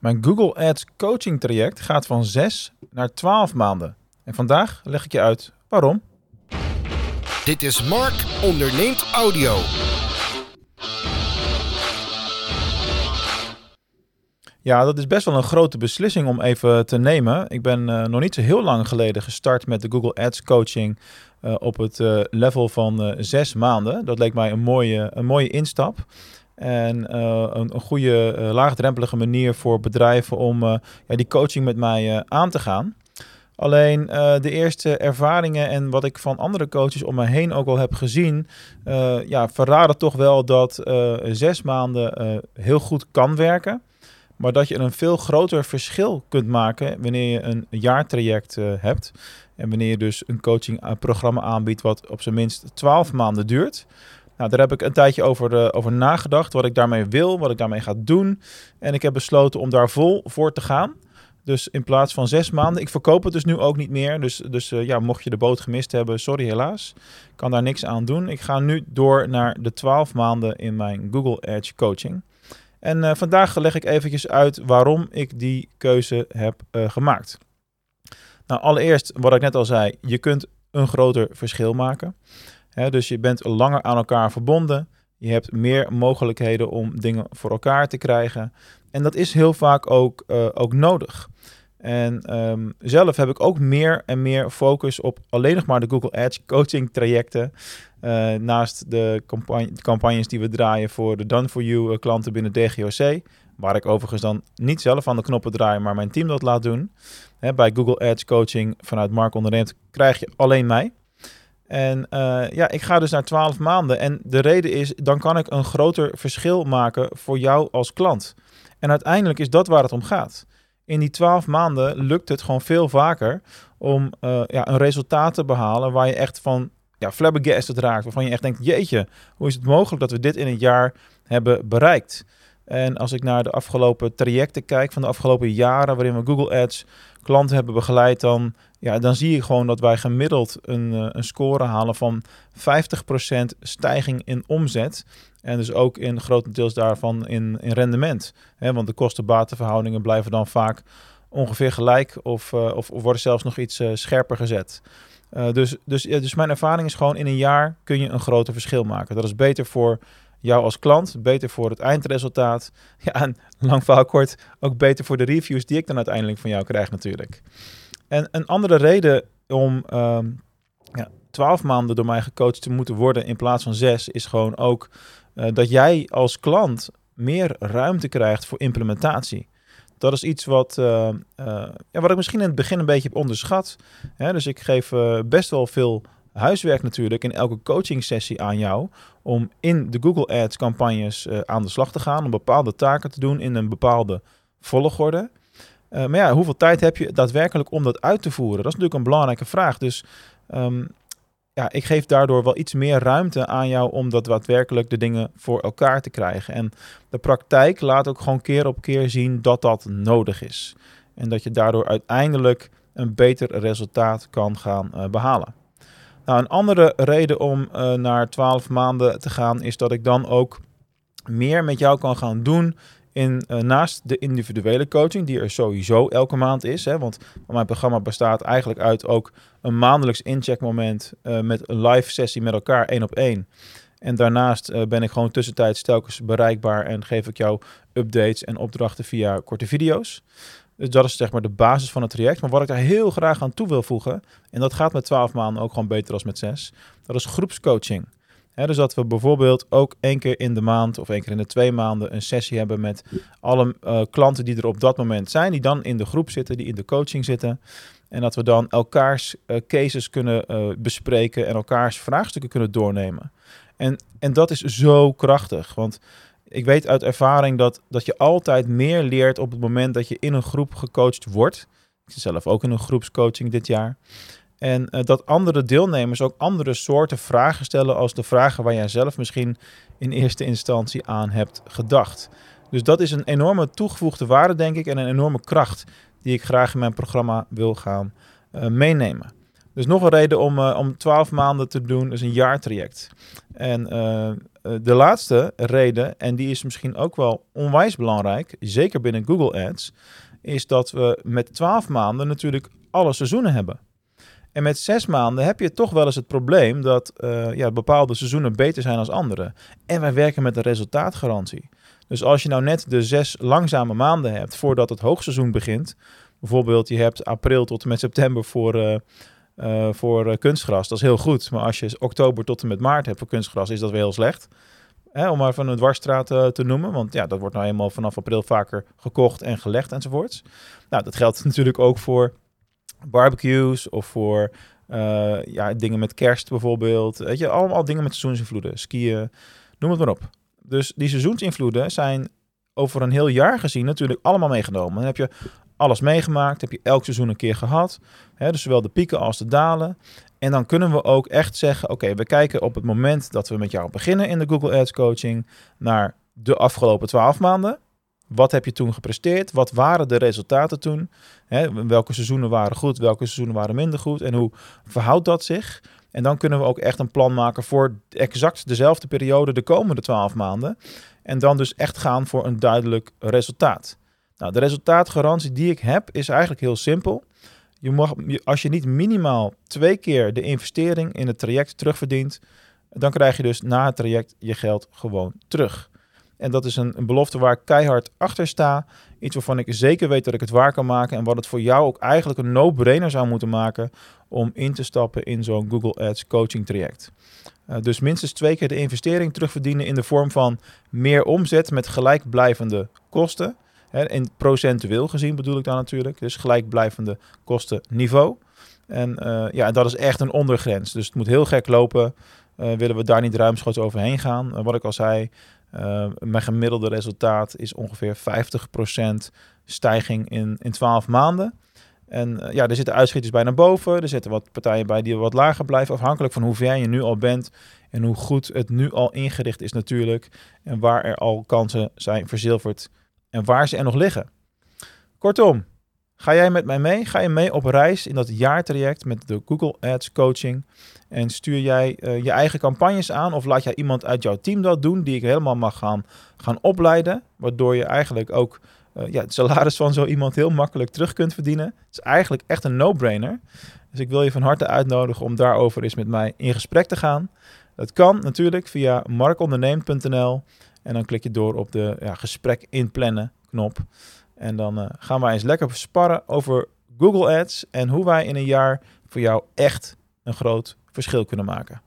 Mijn Google Ads coaching traject gaat van 6 naar 12 maanden. En vandaag leg ik je uit waarom. Dit is Mark onderneemt audio. Ja, dat is best wel een grote beslissing om even te nemen. Ik ben uh, nog niet zo heel lang geleden gestart met de Google Ads coaching uh, op het uh, level van zes maanden. Dat leek mij een mooie, een mooie instap. En een, een, goede laagdrempelige manier voor bedrijven om ja, die coaching met mij aan te gaan. Alleen de eerste ervaringen en wat ik van andere coaches om me heen ook al heb gezien, ja, verraden toch wel dat zes maanden heel goed kan werken. Maar dat je een veel groter verschil kunt maken wanneer je een jaartraject hebt. En wanneer je dus een coachingprogramma aanbiedt wat op zijn minst 12 maanden duurt. Nou, daar heb ik een tijdje over, uh, over nagedacht, wat ik daarmee wil, wat ik daarmee ga doen. En ik heb besloten om daar vol voor te gaan. Dus in plaats van zes maanden. Ik verkoop het dus nu ook niet meer. Dus, dus uh, ja, mocht je de boot gemist hebben, sorry helaas. Kan daar niks aan doen. Ik ga nu door naar de 12 maanden in mijn Google Edge coaching. En uh, vandaag leg ik eventjes uit waarom ik die keuze heb gemaakt. Nou, allereerst wat ik net al zei, je kunt een groter verschil maken. Dus je bent langer aan elkaar verbonden. Je hebt meer mogelijkheden om dingen voor elkaar te krijgen. En dat is heel vaak ook, uh, ook nodig. En um, zelf heb ik ook meer en meer focus op alleen nog maar de Google Ads coaching trajecten. Uh, naast de campagne, campagnes die we draaien voor de Done For You uh, klanten binnen DGOC. Waar ik overigens dan niet zelf aan de knoppen draai, maar mijn team dat laat doen. Bij Google Ads coaching vanuit Mark Onderneemt krijg je alleen mij. En uh, ja, ik ga dus naar 12 maanden. En de reden is, dan kan ik een groter verschil maken voor jou als klant. En uiteindelijk is dat waar het om gaat in die twaalf maanden lukt het gewoon veel vaker om uh, ja, een resultaat te behalen waar je echt van ja, flabbergasted raakt. Waarvan je echt denkt, jeetje, hoe is het mogelijk dat we dit in een jaar hebben bereikt? En als ik naar de afgelopen trajecten kijk van de afgelopen jaren waarin we Google Ads klanten hebben begeleid, dan, ja, dan zie je gewoon dat wij gemiddeld een, uh, een score halen van 50% stijging in omzet. En dus ook in grotendeels daarvan in, in rendement. Want de kosten-batenverhoudingen blijven dan vaak ongeveer gelijk of, uh, of, worden zelfs nog iets uh, scherper gezet. Dus, dus, dus mijn ervaring is gewoon in een jaar kun je een groter verschil maken. Dat is beter voor jou als klant, beter voor het eindresultaat. Ja, en lang verhaal kort, ook beter voor de reviews die ik dan uiteindelijk van jou krijg natuurlijk. En een andere reden om um, ja, 12 maanden door mij gecoacht te moeten worden in plaats van 6 is gewoon ook uh, dat jij als klant meer ruimte krijgt voor implementatie. Dat is iets wat, uh, uh, ja, wat ik misschien in het begin een beetje heb onderschat. Hè, dus ik geef best wel veel huiswerk natuurlijk in elke coaching sessie aan jou om in de Google Ads campagnes aan de slag te gaan, om bepaalde taken te doen in een bepaalde volgorde. Maar ja, hoeveel tijd heb je daadwerkelijk om dat uit te voeren? Dat is natuurlijk een belangrijke vraag. Dus um, ja, ik geef daardoor wel iets meer ruimte aan jou om dat daadwerkelijk de dingen voor elkaar te krijgen. En de praktijk laat ook gewoon keer op keer zien dat dat nodig is. En dat je daardoor uiteindelijk een beter resultaat kan gaan uh, behalen. Nou, een andere reden om uh, naar 12 maanden te gaan is dat ik dan ook meer met jou kan gaan doen uh, naast de individuele coaching, die er sowieso elke maand is. Hè, want mijn programma bestaat eigenlijk uit ook een maandelijks incheckmoment uh, met een live sessie met elkaar één op één. En daarnaast uh, ben ik gewoon tussentijds telkens bereikbaar en geef ik jou updates en opdrachten via korte video's. Dus dat is zeg maar de basis van het traject. Maar wat ik daar heel graag aan toe wil voegen, en dat gaat met 12 maanden ook gewoon beter als met 6, dat is groepscoaching dus dat we bijvoorbeeld ook één keer in de maand of één keer in de twee maanden een sessie hebben met alle uh, klanten die er op dat moment zijn, die dan in de groep zitten, die in de coaching zitten. En dat we dan elkaars uh, cases kunnen uh, bespreken en elkaars vraagstukken kunnen doornemen. En, en dat is zo krachtig, want ik weet uit ervaring dat, dat je altijd meer leert op het moment dat je in een groep gecoacht wordt. Ik zit zelf ook in een groepscoaching dit jaar. En uh, dat andere deelnemers ook andere soorten vragen stellen als de vragen waar jij zelf misschien in eerste instantie aan hebt gedacht. Dus dat is een enorme toegevoegde waarde, denk ik, en een enorme kracht die ik graag in mijn programma wil gaan uh, meenemen. Dus nog een reden om, uh, om 12 maanden te doen, is een jaartraject. En de laatste reden, en die is misschien ook wel onwijs belangrijk, zeker binnen Google Ads, is dat we met 12 maanden natuurlijk alle seizoenen hebben. En met zes maanden heb je toch wel eens het probleem dat uh, ja, bepaalde seizoenen beter zijn als andere. En wij werken met een resultaatgarantie. Dus als je nou net de zes langzame maanden hebt voordat het hoogseizoen begint. Bijvoorbeeld je hebt april tot en met september voor, uh, uh, voor kunstgras. Dat is heel goed. Maar als je oktober tot en met maart hebt voor kunstgras is dat weer heel slecht. Hè, om maar van een dwarsstraat te noemen. Want ja, dat wordt nou eenmaal vanaf april vaker gekocht en gelegd enzovoorts. Nou, dat geldt natuurlijk ook voor barbecues of voor uh, ja, dingen met kerst bijvoorbeeld. Weet je, allemaal dingen met seizoensinvloeden. Skiën, noem het maar op. Dus die seizoensinvloeden zijn over een heel jaar gezien natuurlijk allemaal meegenomen. Dan heb je alles meegemaakt, heb je elk seizoen een keer gehad. Hè, dus zowel de pieken als de dalen. En dan kunnen we ook echt zeggen, oké, we kijken op het moment dat we met jou beginnen in de Google Ads coaching naar de afgelopen 12 maanden. Wat heb je toen gepresteerd? Wat waren de resultaten toen? Hè, welke seizoenen waren goed? Welke seizoenen waren minder goed? En hoe verhoudt dat zich? En dan kunnen we ook echt een plan maken voor exact dezelfde periode de komende 12 maanden. En dan dus echt gaan voor een duidelijk resultaat. Nou, de resultaatgarantie die ik heb is eigenlijk heel simpel. Je mag, als je niet minimaal twee keer de investering in het traject terugverdient, dan krijg je dus na het traject je geld gewoon terug. En dat is een, een, belofte waar ik keihard achter sta. Iets waarvan ik zeker weet dat ik het waar kan maken. En wat het voor jou ook eigenlijk een no-brainer zou moeten maken om in te stappen in zo'n Google Ads coaching traject. Uh, dus minstens twee keer de investering terugverdienen in de vorm van meer omzet met gelijkblijvende kosten. Hè, in procentueel gezien bedoel ik dan natuurlijk. Dus gelijkblijvende kostenniveau. En uh, ja, dat is echt een ondergrens. Dus het moet heel gek lopen. Uh, willen we daar niet ruimschoots overheen gaan? wat ik al zei, uh, mijn gemiddelde resultaat is ongeveer 50% stijging in, in 12 maanden. En uh, ja, er zitten uitschieters bij naar boven. Er zitten wat partijen bij die wat lager blijven. Afhankelijk van hoe ver je nu al bent. En hoe goed het nu al ingericht is natuurlijk. En waar er al kansen zijn verzilverd. En waar ze er nog liggen. Kortom, Ga jij met mij mee? Ga je mee op reis in dat jaartraject met de Google Ads coaching? En stuur jij uh, je eigen campagnes aan of laat jij iemand uit jouw team dat doen die ik helemaal mag gaan, gaan opleiden? Waardoor je eigenlijk ook uh, ja, het salaris van zo iemand heel makkelijk terug kunt verdienen. Het is eigenlijk echt een no-brainer. Dus ik wil je van harte uitnodigen om daarover eens met mij in gesprek te gaan. Dat kan natuurlijk via markonderneem.nl en dan klik je door op de ja, gesprek inplannen knop. En dan uh, gaan wij eens lekker sparren over Google Ads en hoe wij in een jaar voor jou echt een groot verschil kunnen maken.